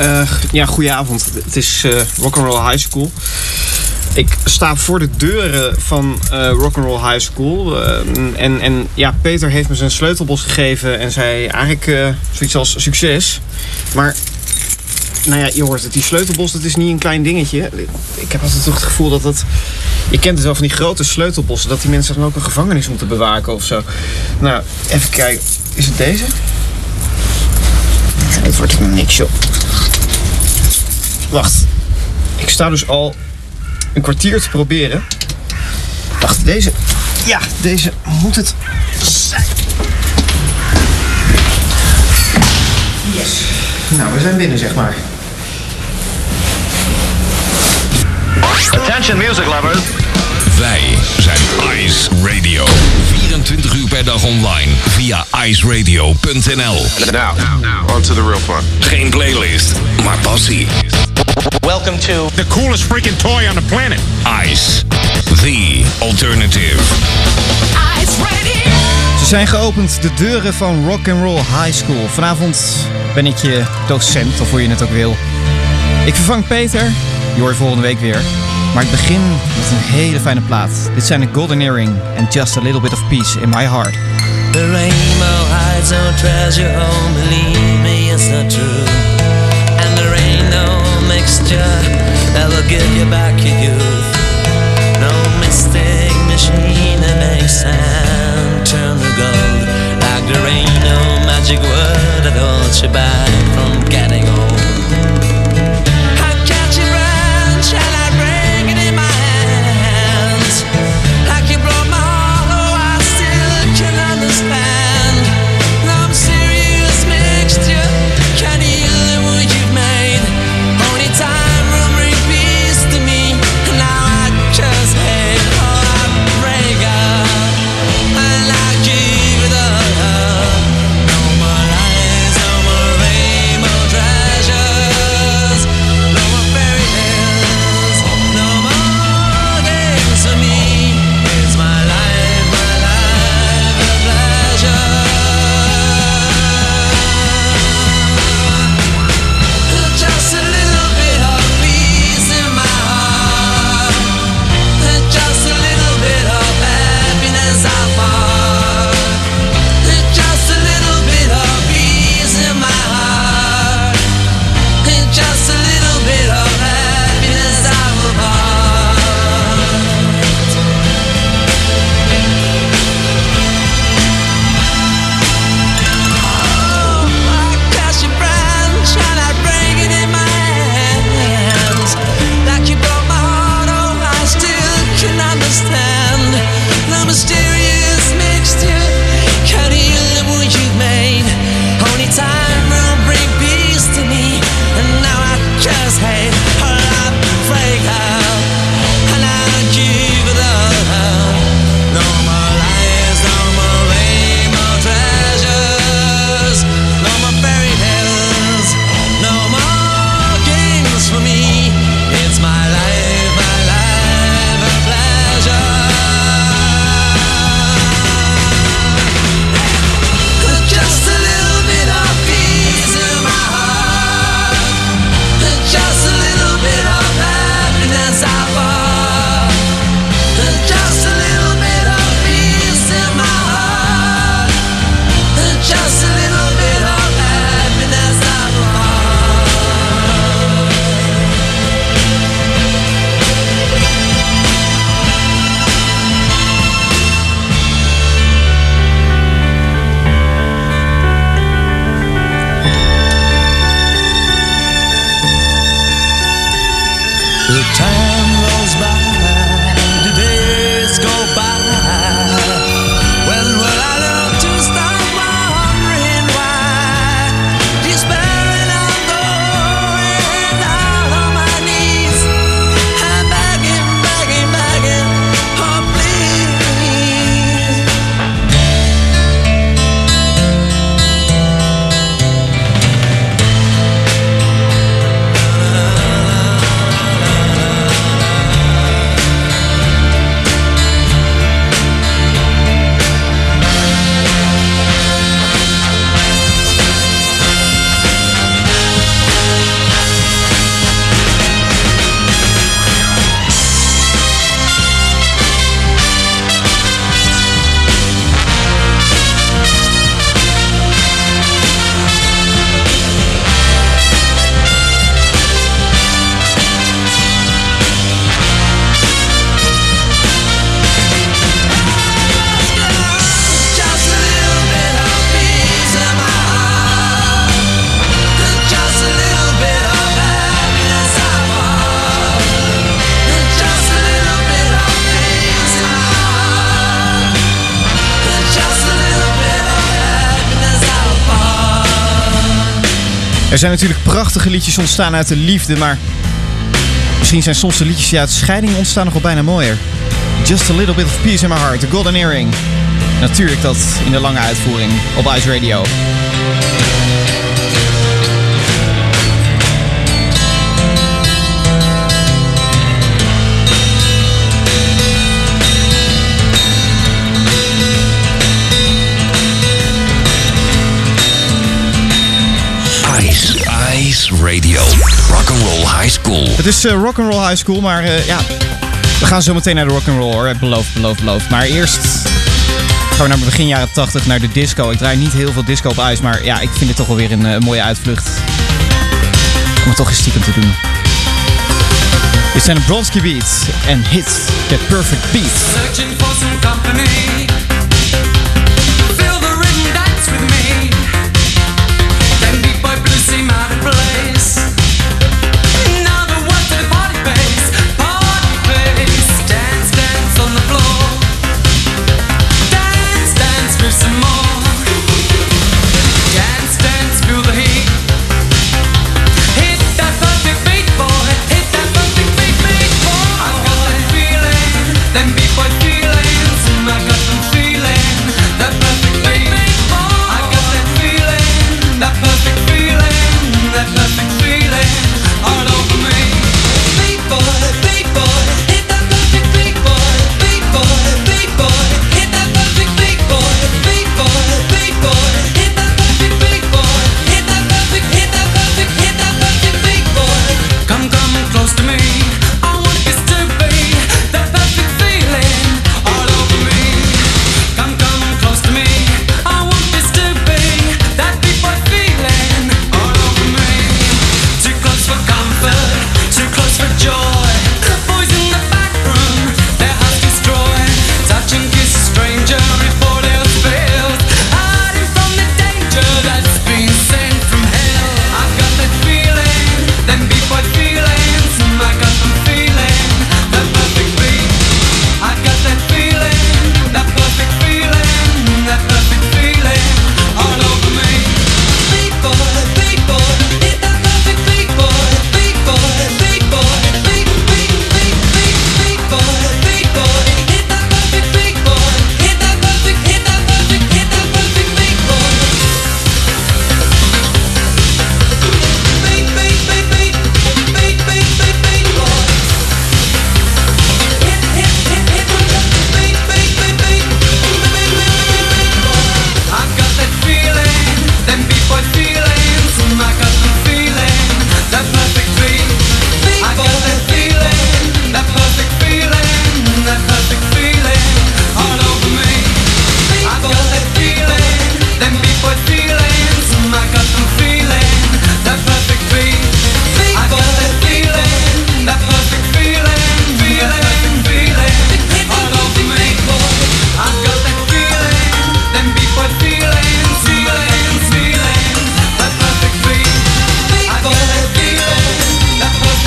Uh, ja, goedenavond. Het is uh, Rock'n'Roll High School. Ik sta voor de deuren van uh, Rock'n'Roll High School. en, en ja, Peter heeft me zijn sleutelbos gegeven en zei eigenlijk zoiets als succes. Maar nou ja, je hoort het, die sleutelbos, dat is niet een klein dingetje. Ik heb altijd toch het gevoel dat dat... Je kent het wel van die grote sleutelbossen, dat die mensen dan ook een gevangenis moeten bewaken of zo. Nou, even kijken. Is het deze? Ja, dit wordt niks, joh. Wacht. Ik sta dus al een kwartier te proberen. Wacht, deze... Ja, deze moet het zijn. Yes. Nou, we zijn binnen, zeg maar. Attention music lovers. Wij zijn Ice Radio. 24 uur per dag online via iceradio.nl. Now, on to the real fun. Geen playlist, maar passie. Welcome to the coolest freaking toy on the planet. Ice, the alternative. Ice Radio. Ze zijn geopend, de deuren van Rock and Roll High School. Vanavond ben ik je docent, of hoe je het ook wil. Ik vervang Peter. Je hoort volgende week weer. Maar ik begin met een hele fijne plaat. Dit zijn de Golden Earring and Just a Little Bit of Peace in My Heart. The rainbow hides no treasure, oh believe me, it's not true. Mixture that will give you back your youth. No mystic machine that makes sand turn to gold. Like there ain't no magic word that holds you back from getting old. Er zijn natuurlijk prachtige liedjes ontstaan uit de liefde, maar misschien zijn soms de liedjes die uit scheiding ontstaan nog wel bijna mooier. Just a little bit of peace in my heart, The Golden Earring. Natuurlijk dat in de lange uitvoering op Ice Radio. Radio. Rock'n'Roll High School. Het is uh, Rock'n'Roll High School, maar uh, ja, we gaan zo meteen naar de Rock'n'Roll hoor. Beloof, beloof, beloof. Maar eerst gaan we naar begin jaren 80 naar de disco. Ik draai niet heel veel disco op ijs, maar ja, ik vind het toch wel weer een uh, mooie uitvlucht. Om het toch eens stiekem te doen. Dit zijn de Bronski Beats en Hit the Perfect Beat.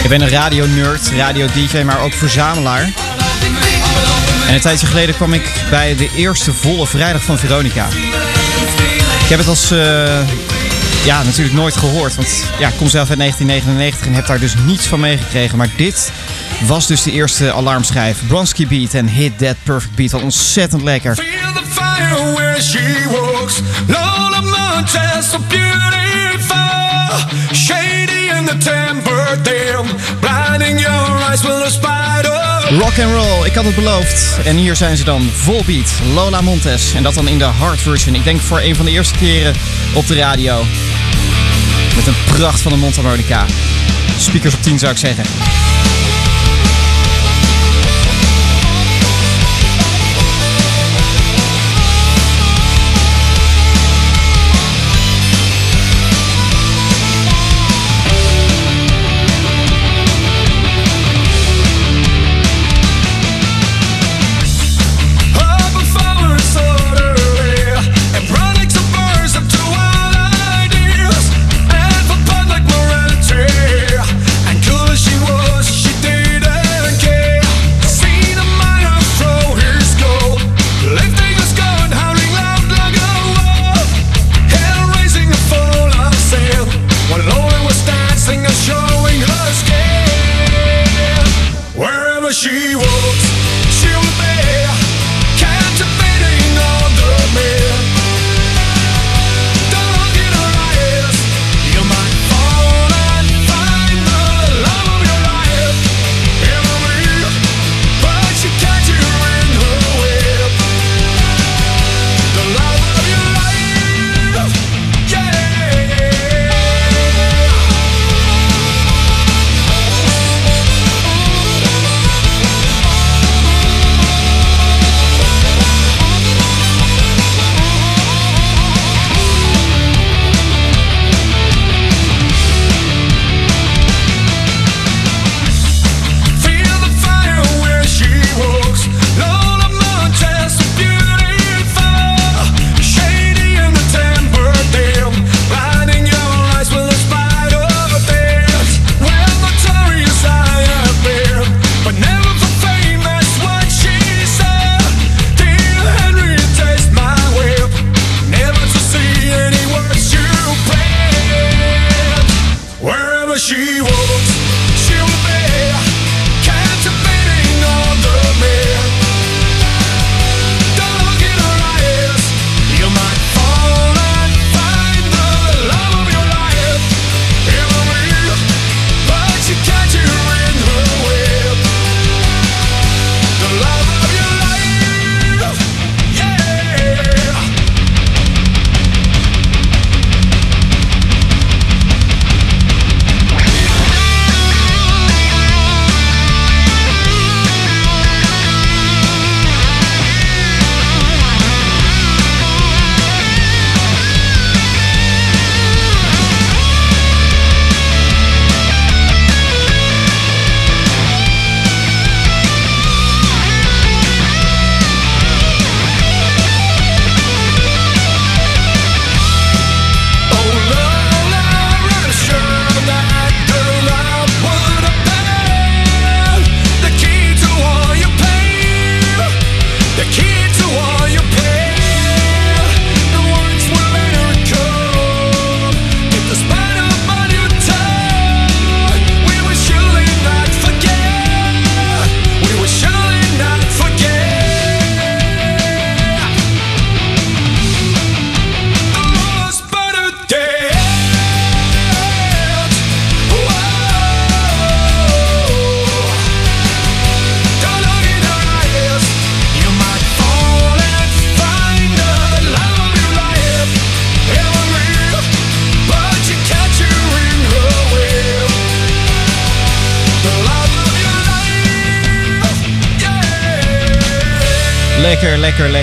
Ik ben een radio-nerd, radio-dj, maar ook verzamelaar. En een tijdje geleden kwam ik bij de eerste volle vrijdag van Veronica. Ik heb het als eh, ja, natuurlijk nooit gehoord. Want ja, ik kom zelf uit 1999 en heb daar dus niets van meegekregen. Maar dit was dus de eerste alarmschijf. Bronski Beat en Hit That Perfect Beat. Wat ontzettend lekker. Feel the fire where she walks. Temper. Blinding your eyes with a spider. Rock and roll, ik had het beloofd. En hier zijn ze dan, Volbeat, Lola Montes. En dat dan in de hard version. Ik denk voor een van de eerste keren op de radio. Met een pracht van een mondharmonica. Speakers op 10 zou ik zeggen.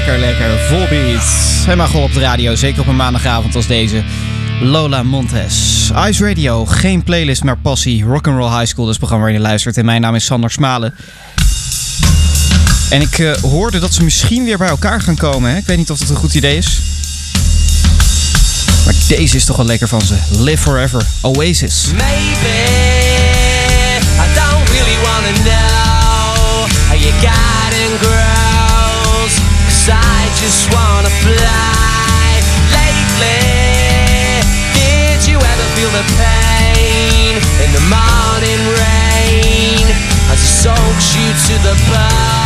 Lekker, lekker. Volbeat. Helemaal gewoon op de radio. Zeker op een maandagavond als deze. Lola Montes. Ice Radio. Geen playlist, maar passie. Rock'n'Roll High School. Dat is het programma waar je luistert. En mijn naam is Sander Smalen. En ik eh, hoorde dat ze misschien weer bij elkaar gaan komen. Hè? Ik weet niet of dat een goed idee is. Maar deze is toch wel lekker van ze. Live Forever. Oasis. Maybe I don't really wanna know how you got and grows. I just wanna fly. Lately, did you ever feel the pain in the morning rain as it soaks you to the bone?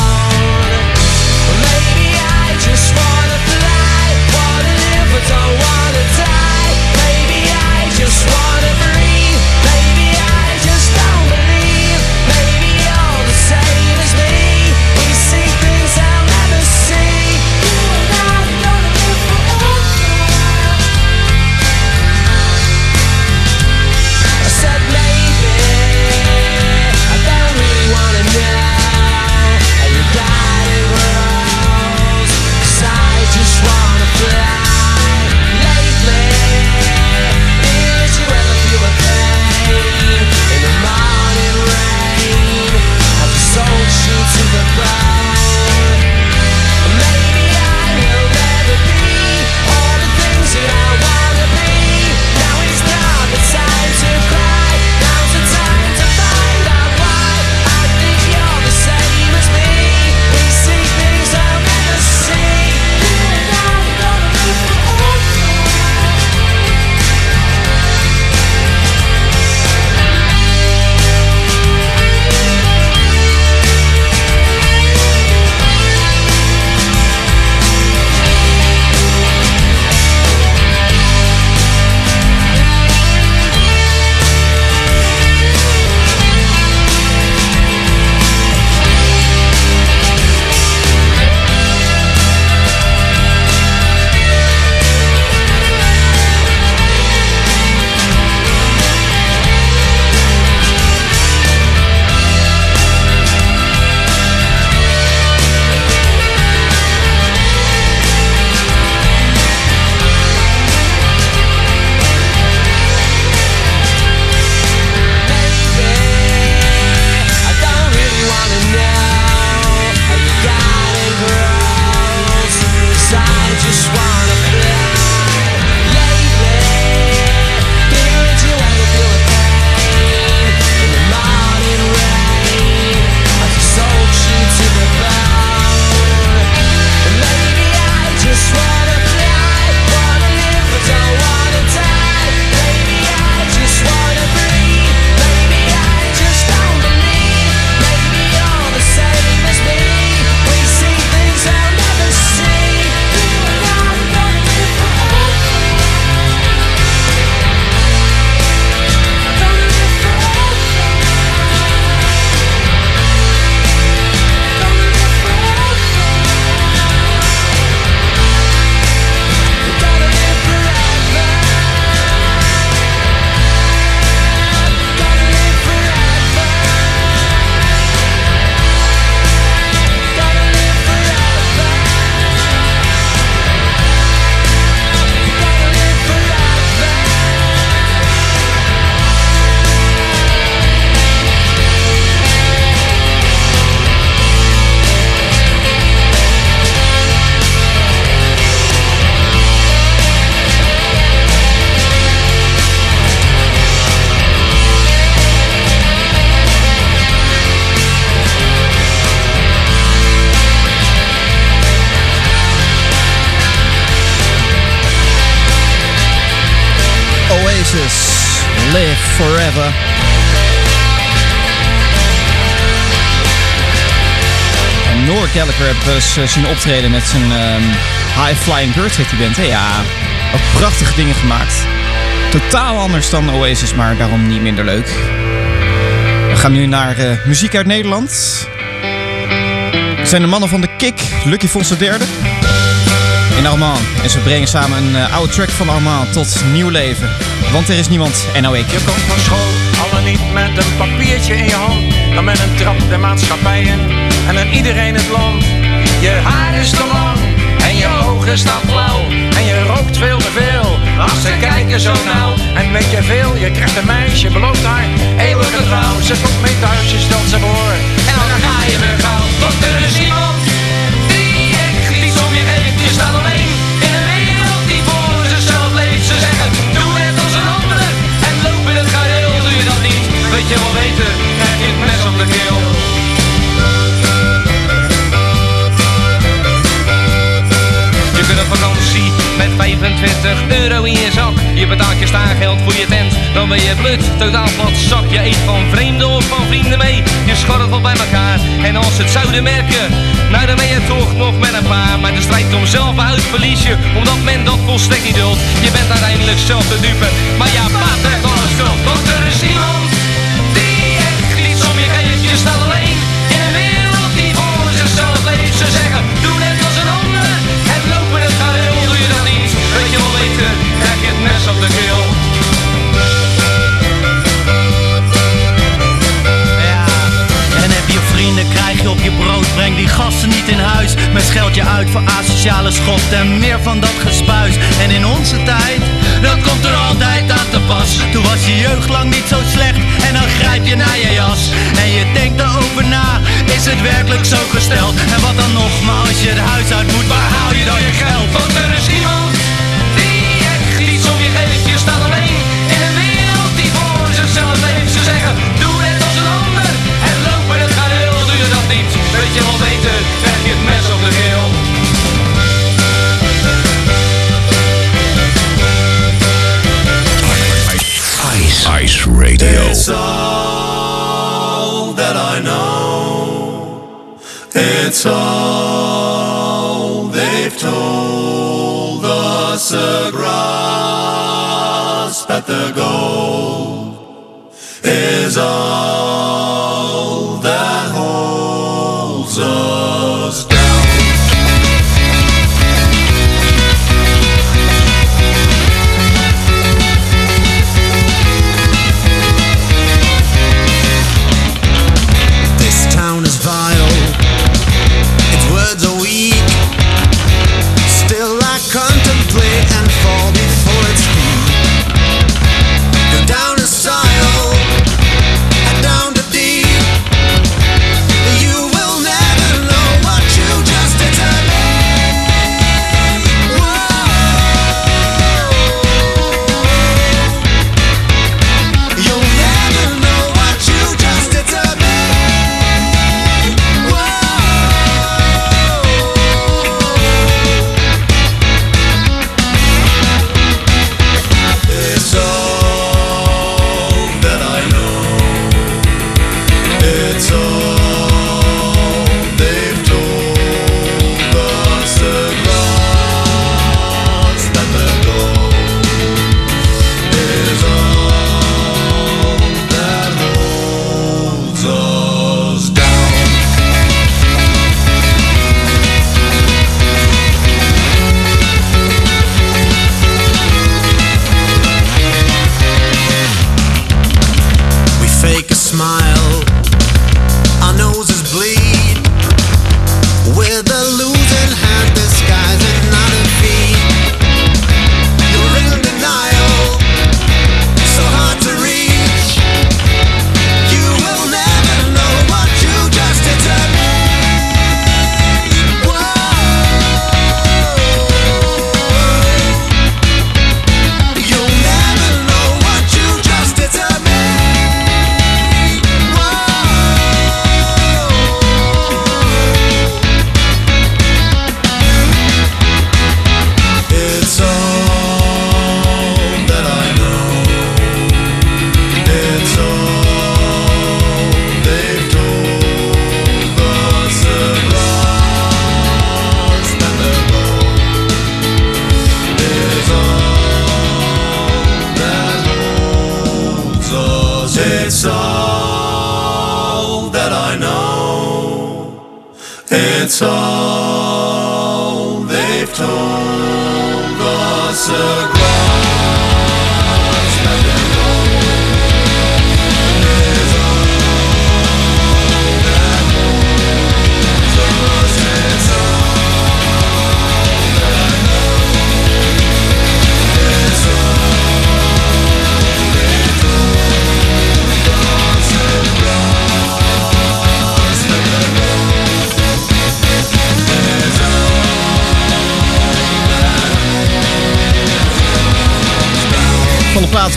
Eens eh, zien optreden met zijn ehm, High Flying Birds heet die? Ja, ook prachtige dingen gemaakt. Totaal anders dan Oasis, maar daarom niet minder leuk. We gaan nu naar eh, muziek uit Nederland. Het zijn de mannen van de Kick, Lucky Fons derde. In Armand. En ze brengen samen een eh, oude track van Armand tot nieuw leven. Want er is niemand en nou ik. Je komt van school, al dan niet met een papiertje in je hand. Dan met een trap de maatschappij in en aan iedereen het land. Je haar is te lang en je ogen staan blauw. En je rookt veel te veel als ze kijken zo nauw. En weet je veel, je krijgt een meisje, belooft haar eeuwige trouw. Ze komt mee thuis, je stelt ze voor en dan ga je weer gauw. Want er is iemand die echt iets om je geeft. Je staat alleen in een wereld die voor zichzelf leeft. Ze zeggen, doe het als een ander en loop in het gareel. Doe je dat niet, weet je wel beter, krijg je het mes op de keel. 25 euro in je zak. Je betaalt je staargeld voor je tent, dan ben je blut. Totaal plat zak, je eet van vreemden of van vrienden mee. Je scharrelt bij elkaar en als het zouden merken, nou dan ben je toch nog met een paar. Maar de strijd om zelf uit verlies je, omdat men dat volstrekt niet duldt. Je bent uiteindelijk zelf de dupe, maar ja, paard heeft alle schuld. Want er is iemand en heb je vrienden, krijg je op je brood. Breng die gasten niet in huis. Men scheldt je uit voor asociale schoft en meer van dat gespuis. En in onze tijd, dat komt er altijd aan te pas. Toen was je jeugd lang niet zo slecht en dan grijp je naar je jas. En je denkt erover na, is het werkelijk zo gesteld? En wat dan nog, maar als je het huis uit moet, waar haal je dan je geld? Je krijg je het mes op de keel. Ice, Ice Radio. It's all that I know. It's all they've told us. A grasp at the gold is all so.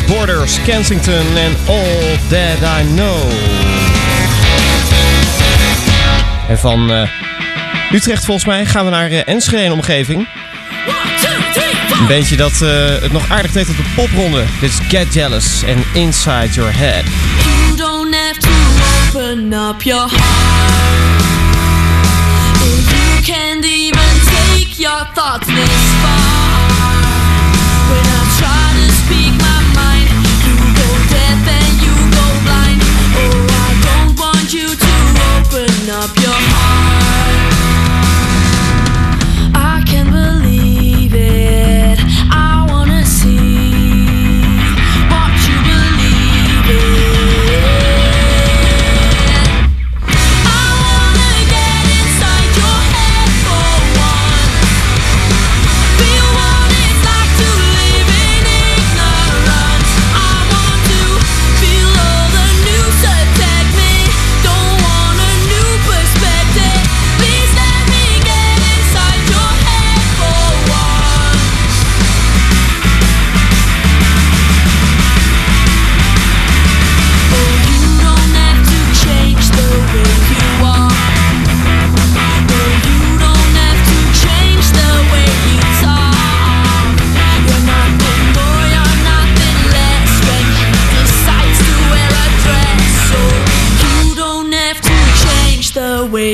Borders, Kensington en All That I Know. En van eh, Utrecht volgens mij gaan we naar uh, Enschede en omgeving. Een beetje dat eh, het nog aardig deed op de popronde. Dit is Get Jealous en Inside Your Head. You don't have to open up your heart. You can't even take your thoughts this far. Open up your heart.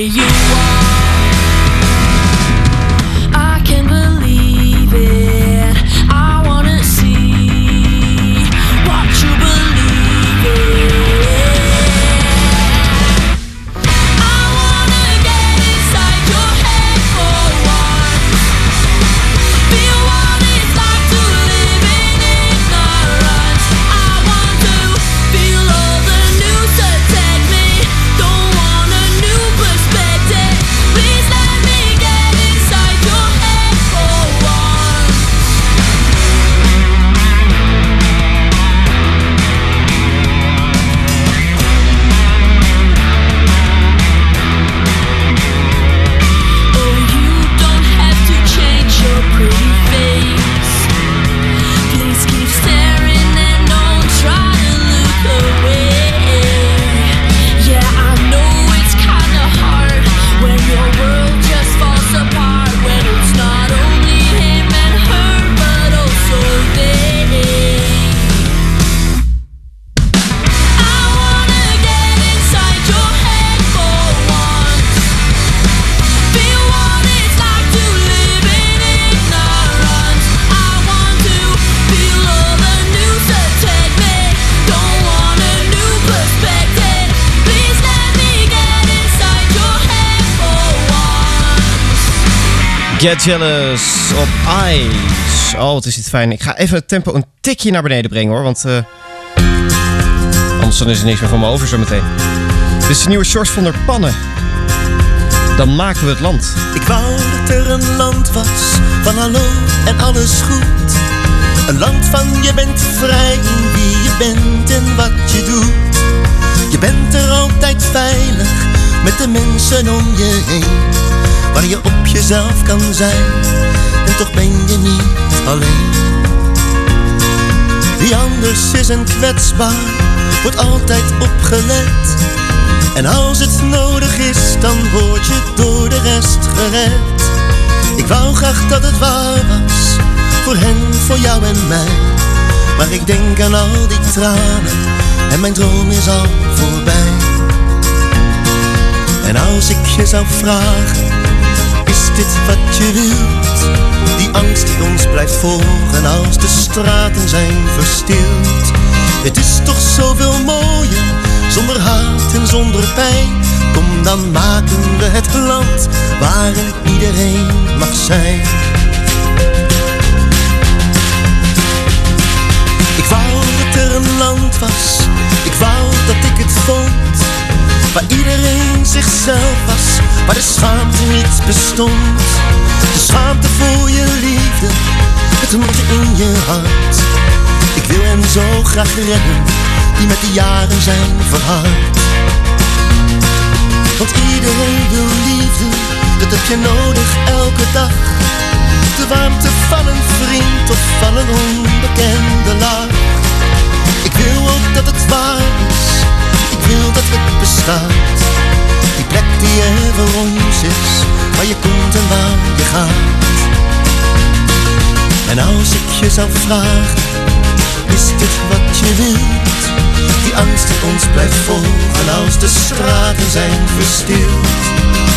被遗忘。Get Jealous op Ice. Oh, wat is dit fijn. Ik ga even het tempo een tikje naar beneden brengen hoor, want... eh, anders dan is er niks meer van me over zometeen. Dit is de nieuwe Shorts van der Pannen. Dan maken we het land. Ik wou dat er een land was van hallo en alles goed. Een land van je bent vrij in wie je bent en wat je doet. Je bent er altijd veilig met de mensen om je heen. Waar je op jezelf kan zijn en toch ben je niet alleen. Wie anders is en kwetsbaar, wordt altijd opgelet. En als het nodig is, dan word je door de rest gered. Ik wou graag dat het waar was, voor hen, voor jou en mij. Maar ik denk aan al die tranen, en mijn droom is al voorbij. En als ik je zou vragen, is dit wat je wilt? Die angst die ons blijft volgen als de straten zijn verstild. Het is toch zoveel mooier, zonder haat en zonder pijn. Kom dan maken we het land waarin iedereen mag zijn. Ik wou dat er een land was, ik wou dat ik het vond. Waar iedereen zichzelf was, waar de schaamte niet bestond. De schaamte voor je liefde, het moet in je hart. Ik wil hen zo graag redden, die met de jaren zijn verhard. Want iedereen wil liefde, dat heb je nodig elke dag. De warmte van een vriend of van een onbekende lach. Ik wil ook dat het waar is wil dat het bestaat. Die plek die er voor ons is, waar je komt en waar je gaat. En als ik je zou vragen, is dit wat je wilt? Die angst die ons blijft volgen als de straten zijn verstild.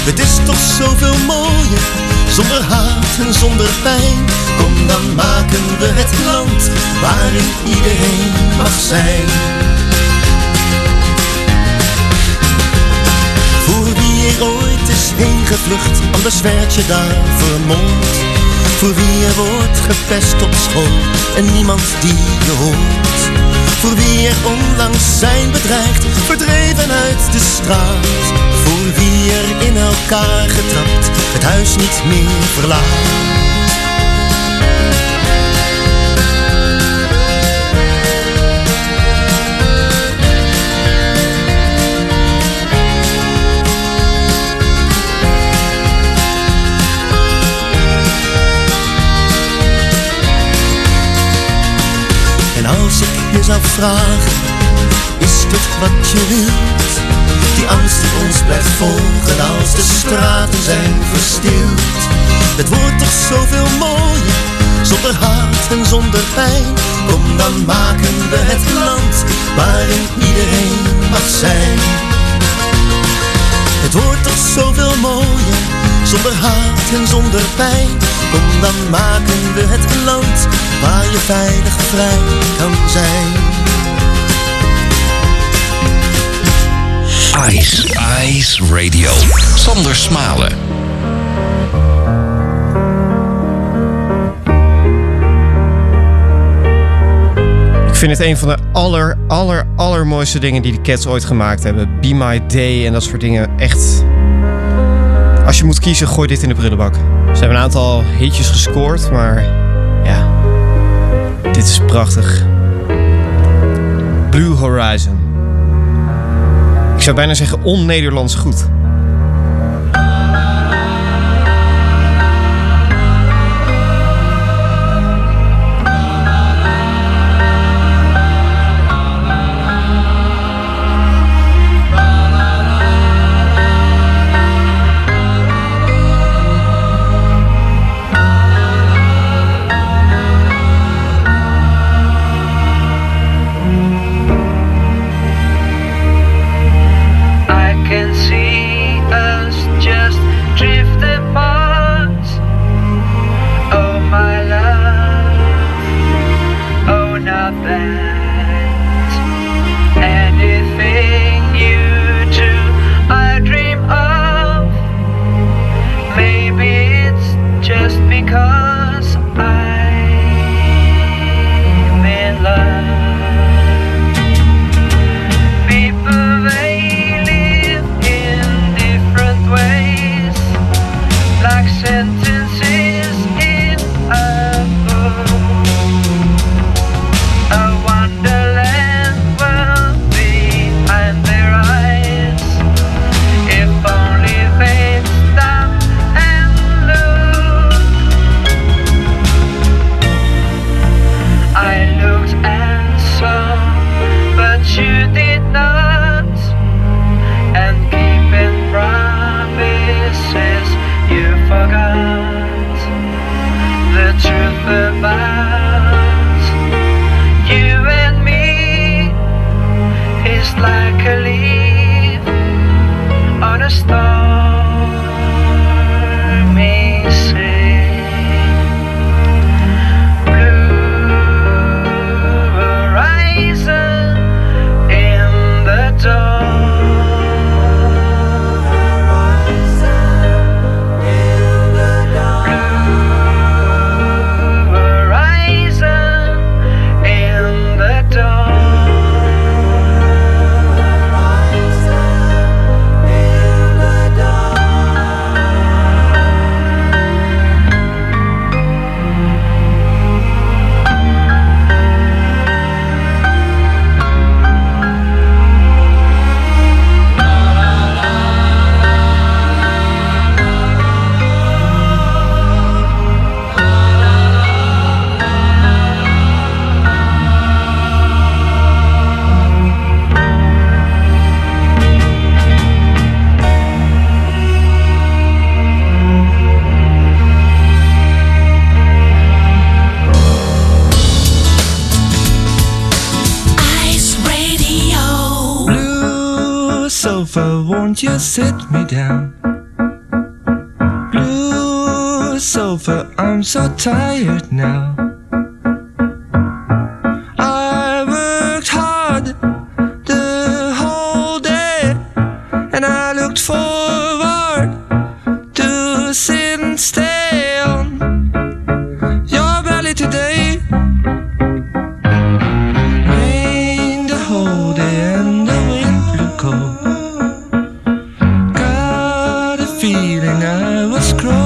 Het is toch zoveel mooier, zonder haat en zonder pijn. Kom dan maken we het land waarin iedereen mag zijn. Ooit is heen gevlucht, anders werd je daar vermomd. Voor wie er wordt gepest op school en niemand die je hoort. Voor wie er onlangs zijn bedreigd, verdreven uit de straat. Voor wie er in elkaar getrapt, het huis niet meer verlaat. Als ik je zou vragen, is dit wat je wilt? Die angst die ons blijft volgen als de straten zijn verstild. Het wordt toch zoveel mooier, zonder haat en zonder pijn. Kom dan maken we het land waarin iedereen mag zijn. Het wordt toch zoveel mooier, zonder haat en zonder pijn. Kom dan maken we het land waar je veilig vrij kan zijn. Ice, Ice Radio. Sander Smalen. Ik vind het een van de aller, aller, allermooiste dingen die de Cats ooit gemaakt hebben. Be My Day en dat soort dingen. Echt. Als je moet kiezen, gooi dit in de prullenbak. Ze hebben een aantal hitjes gescoord, maar ja. Dit is prachtig. Blue Horizon. Ik zou bijna zeggen on-Nederlands goed. Won't you sit me down? Blue sofa, I'm so tired now. Feeling I was growing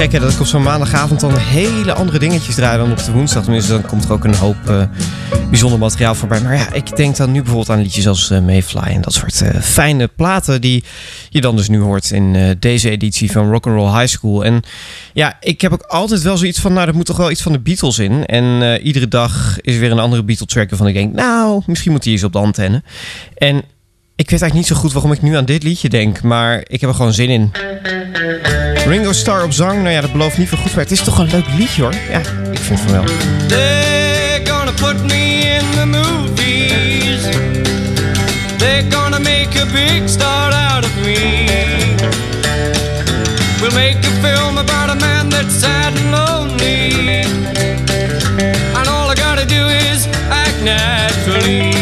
Een gekke dat ik op zo'n maandagavond dan hele andere dingetjes draai dan op de woensdag. Tenminste, dan komt er ook een hoop eh, bijzonder materiaal voorbij. Maar ja, ik denk dan nu bijvoorbeeld aan liedjes als eh, Mayfly en dat soort eh, fijne platen die je dan dus nu hoort in deze editie van Rock'n'Roll High School. En ja, ik heb ook altijd wel zoiets van, nou, er moet toch wel iets van de Beatles in. En iedere dag is er weer een andere Beatle track waarvan ik denk, nou, misschien moet die eens op de antenne. En ik weet eigenlijk niet zo goed waarom ik nu aan dit liedje denk, maar ik heb er gewoon zin in. Ringo Starr op zang, nou ja, dat belooft niet veel goed, maar het is toch een leuk liedje hoor. Ja, ik vind van wel. They're gonna put me in the movies. They're gonna make a big star out of me. We'll make a film about a man that's sad and lonely. And all I gotta do is act naturally.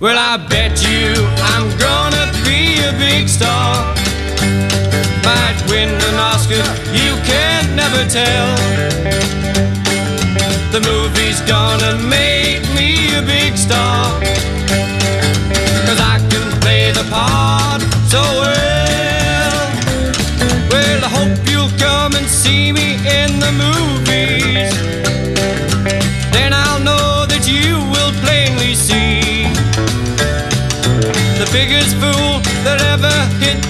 Well, I bet you I'm gonna be a big star. Might win an Oscar, you can never tell. The movie's gonna make me a big star. Cause I can play the part so well. Well, I hope you'll come and see me in the movies. Then I'll know that you will plainly see the biggest fool that ever hit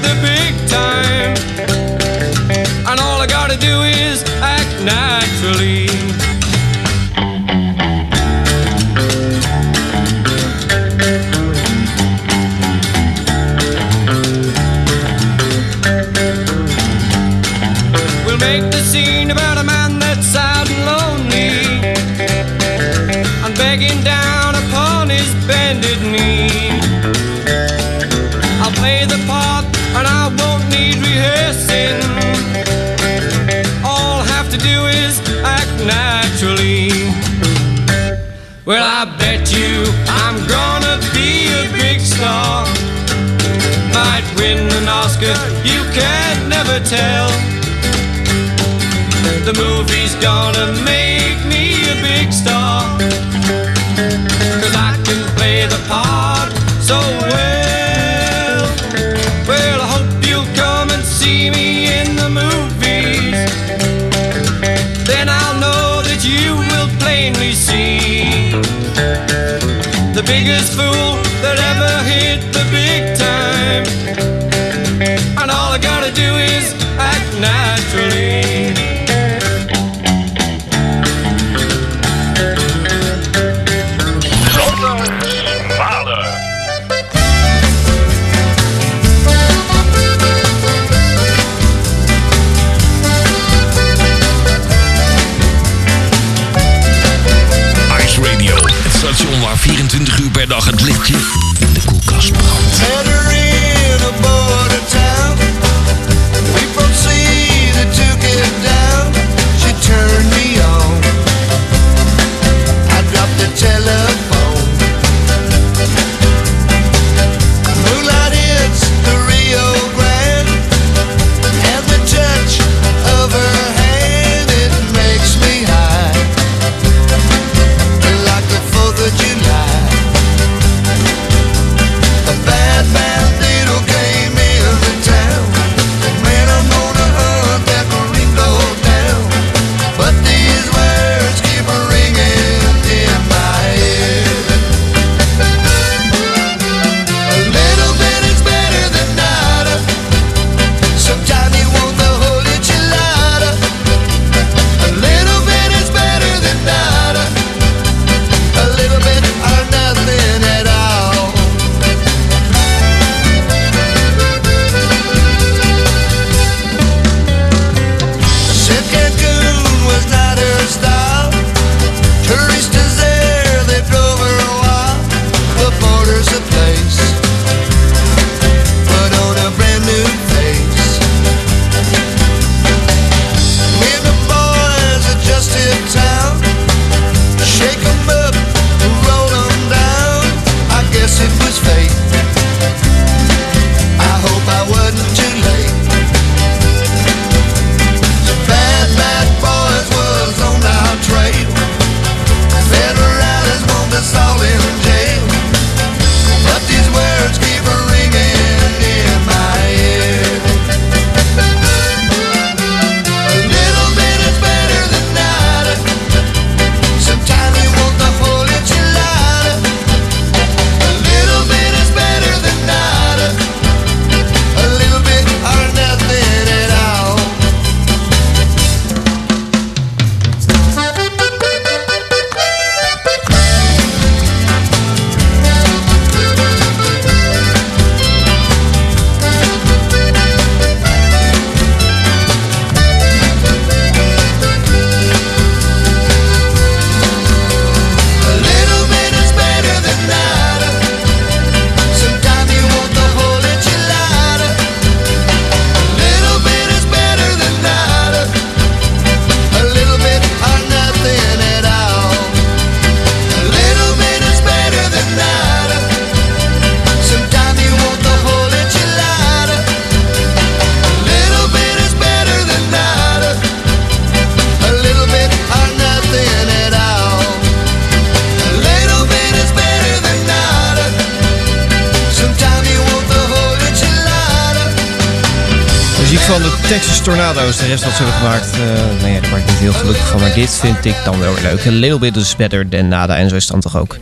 maar dit vind ik dan wel weer leuk. Een little bit is dus better than nada en zo is het dan toch ook.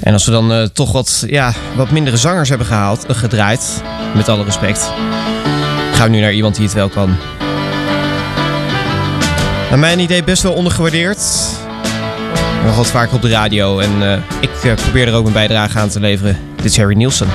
En als we dan eh, toch wat, ja, wat mindere zangers hebben gehaald, eh, gedraaid, met alle respect, gaan we nu naar iemand die het wel kan. Naar mijn idee best wel ondergewaardeerd. Nog wat vaak op de radio en eh, ik probeer er ook mijn bijdrage aan te leveren. Dit is Harry Nielsen.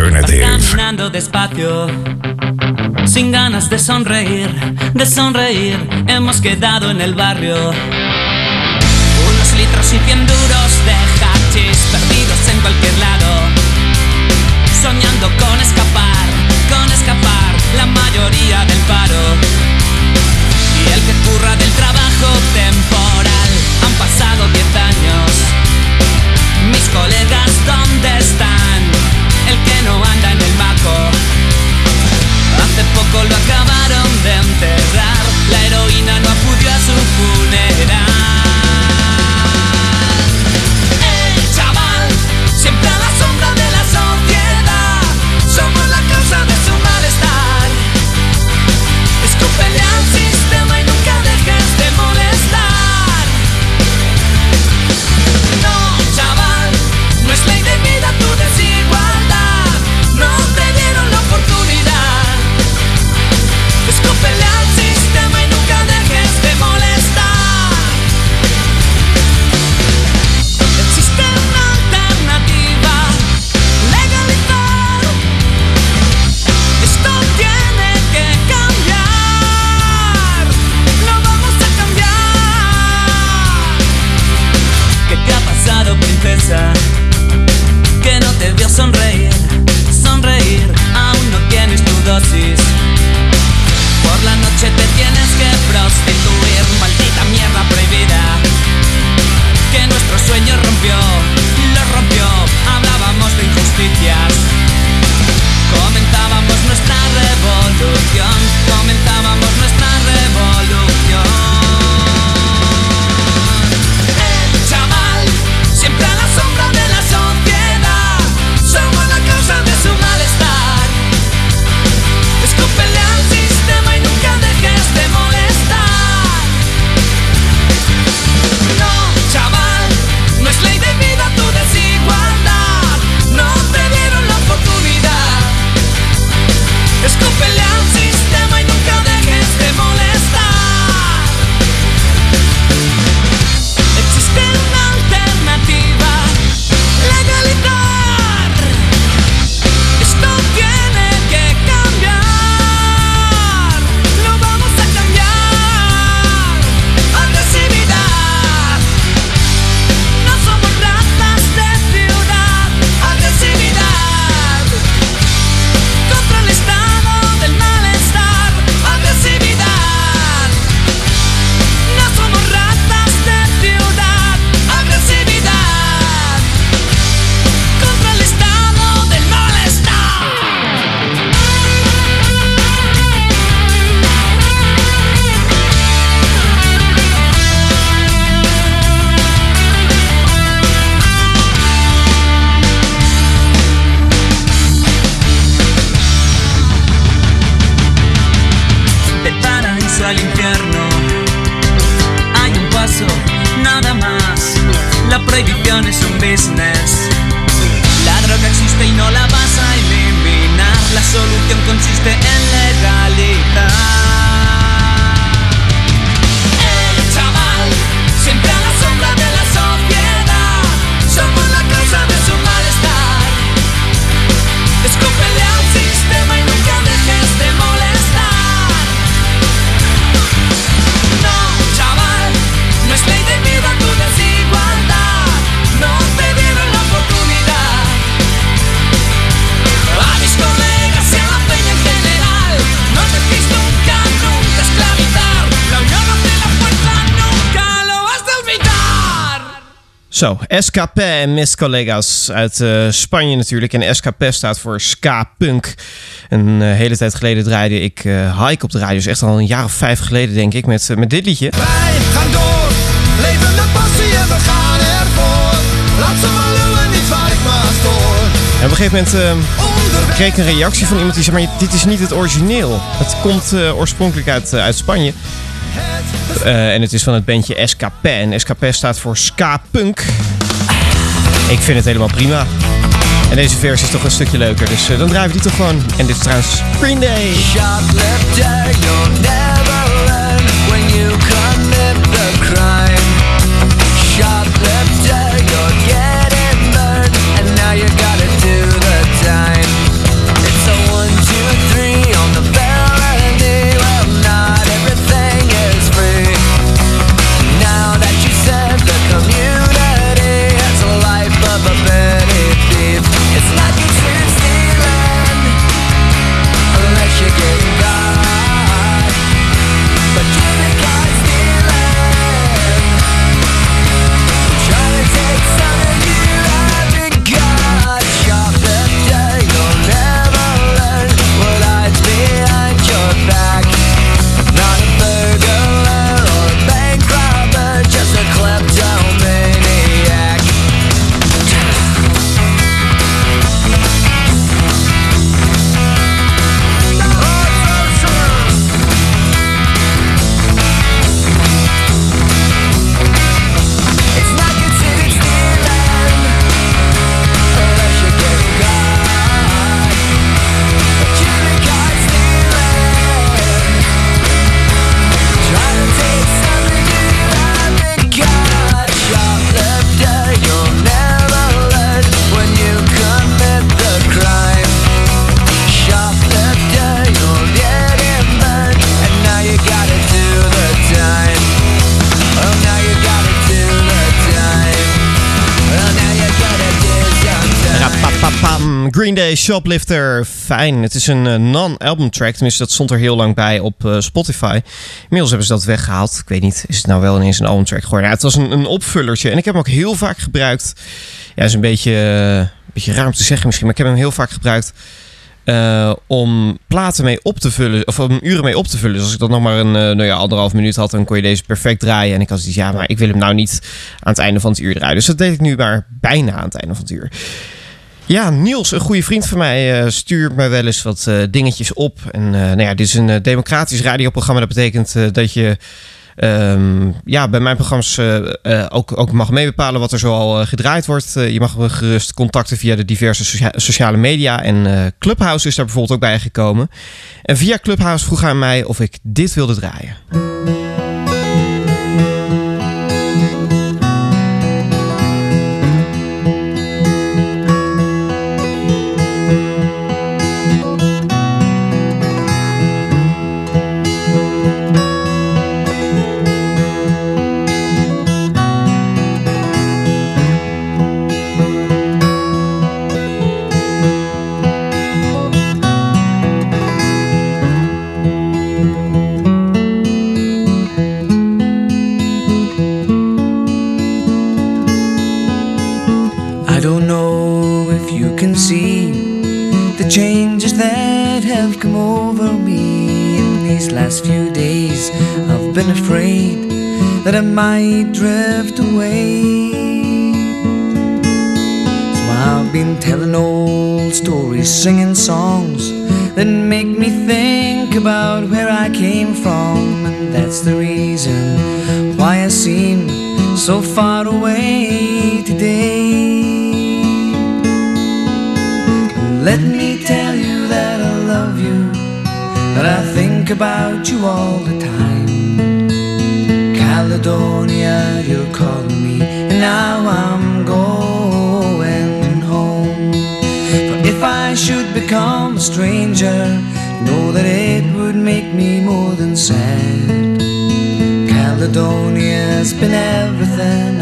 Alternative. Caminando despacio, sin ganas de sonreír, de sonreír, hemos quedado en el barrio. Unos litros y cien duros de hachís perdidos en cualquier lado, soñando con escapar, con escapar la mayoría del paro. Y el que curra del trabajo temporal, han pasado diez años. Mis colegas, ¿dónde están? El que no anda en el maco. Hace poco lo acabaron de enterrar. La heroína no acudió a su funeral. Zo, SKP en mis collega's uit eh, Spanje natuurlijk. En SKP staat voor Ska Punk. Een eh, hele tijd geleden draaide ik eh, Hike op de radio. Dus echt al een jaar of vijf geleden denk ik met, met dit liedje. Wij gaan door, leven met passie Laat ze maar lullen, niet waar ik maar stoor. En op een gegeven moment eh, kreeg ik een reactie van iemand die zei: Maar dit is niet het origineel. Het komt oorspronkelijk uit, uit Spanje. Eh, en het is van het bandje SKP. En SKP staat voor Ska Punk. Ik vind het helemaal prima. En deze versie is toch een stukje leuker. Dus eh, dan draaien we die toch gewoon. En dit is trouwens Green Day. Shoplifter. Fijn. Het is een eh, non-album track. Tenminste, dat stond er heel lang bij op eh, Spotify. Inmiddels hebben ze dat weggehaald. Ik weet niet, is het nou wel ineens een album track geworden? Ja, het was een, een opvullertje. En ik heb hem ook heel vaak gebruikt. Ja, is een beetje, eh, een beetje raar om te zeggen misschien. Maar ik heb hem heel vaak gebruikt eh, om platen mee op te vullen. Of om uren mee op te vullen. Dus als ik dan nog maar een eh, nou ja, anderhalf minuut had, dan kon je deze perfect draaien. En ik had zoiets, ja, maar ik wil hem nou niet aan het einde van het uur draaien. Dus dat deed ik nu maar bijna aan het einde van het uur. Ja, Niels, een goede vriend van mij, eh, stuurt mij wel eens wat eh, dingetjes op. En eh, nou ja, dit is een democratisch radioprogramma. Dat betekent dat je ehm, ja, bij mijn programma's ook, ook mag meebepalen wat er zoal gedraaid wordt. Je mag me gerust contacten via de diverse socia- sociale media. En Clubhouse is daar bijvoorbeeld ook bij gekomen. En via Clubhouse vroeg hij mij of ik dit wilde draaien. Might drift away. So I've been telling old stories, singing songs that make me think about where I came from, and that's the reason why I seem so far away today. Let me tell you that I love you, that I think about you all the time. Caledonia, you're calling me, and now I'm going home. For if I should become a stranger, know that it would make me more than sad. Caledonia's been everything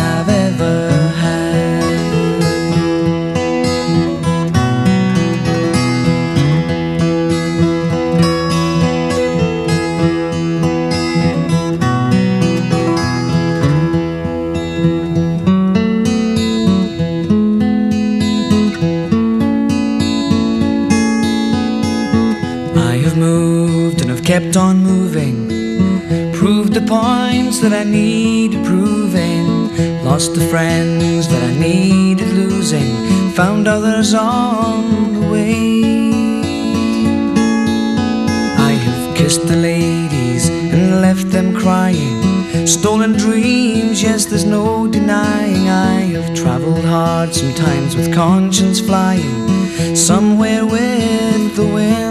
have moved and I've kept on moving. Proved the points that I need proving. Lost the friends that I needed losing, found others on the way. I have kissed the ladies and left them crying. Stolen dreams, yes, there's no denying. I have traveled hard, sometimes with conscience flying, somewhere with the wind.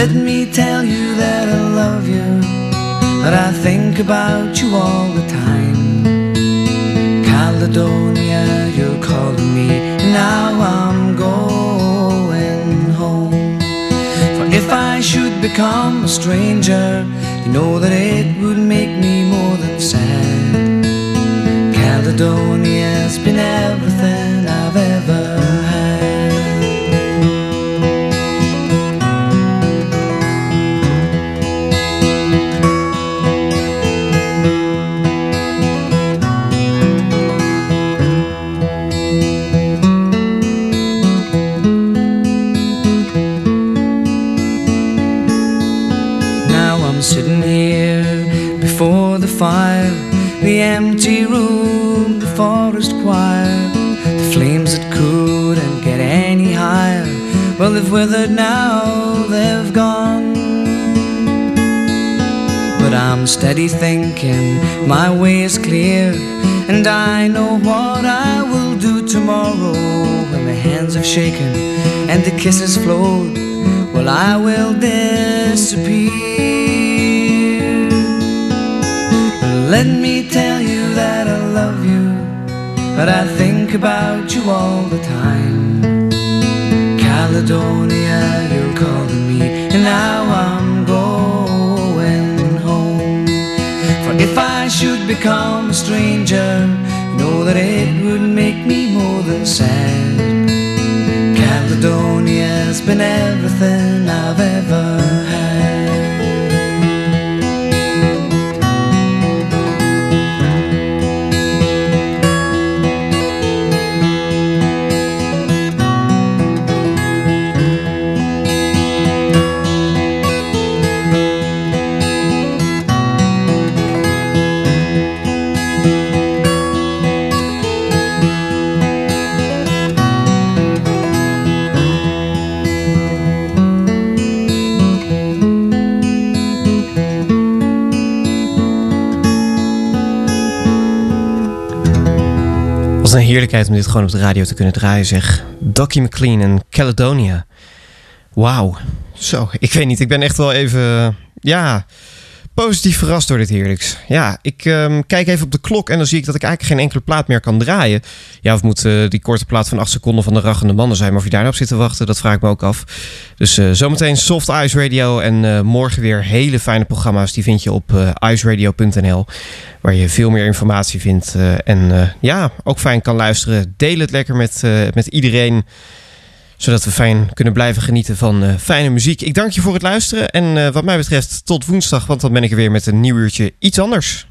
Let me tell you that I love you, that I think about you all the time. Caledonia, you're calling me, and now I'm going home. For if I should become a stranger, you know that it would make me more than sad. Caledonia's been everything they've withered now, they've gone. But I'm steady thinking, my way is clear, and I know what I will do tomorrow when my hands have shaken and the kisses flowed. Well, I will disappear. Let me tell you that I love you, but I think about you all the time. Caledonia, you're calling me, and now I'm going home. For if I should become a stranger, you know that it would make me more than sad. Caledonia's been everything I've ever heerlijkheid om dit gewoon op de radio te kunnen draaien, zeg. Docky McLean en Caledonia. Wauw. Zo, ik weet niet. Ik ben echt wel even, ja, positief verrast door dit heerlijks. Ja, ik ehm, kijk even op de klok en dan zie ik dat ik eigenlijk geen enkele plaat meer kan draaien. Ja, of moet eh, die korte plaat van 8 seconden van de Rachende Mannen zijn. Maar of je daar nou zit te wachten, dat vraag ik me ook af. Dus eh, zometeen Soft Ice Radio en eh, morgen weer hele fijne programma's. Die vind je op iceradio.nl, waar je veel meer informatie vindt. en ja, ook fijn kan luisteren. Deel het lekker met, met iedereen zodat we fijn kunnen blijven genieten van eh, fijne muziek. Ik dank je voor het luisteren. En eh, wat mij betreft tot woensdag, want dan ben ik er weer met een nieuw uurtje iets anders.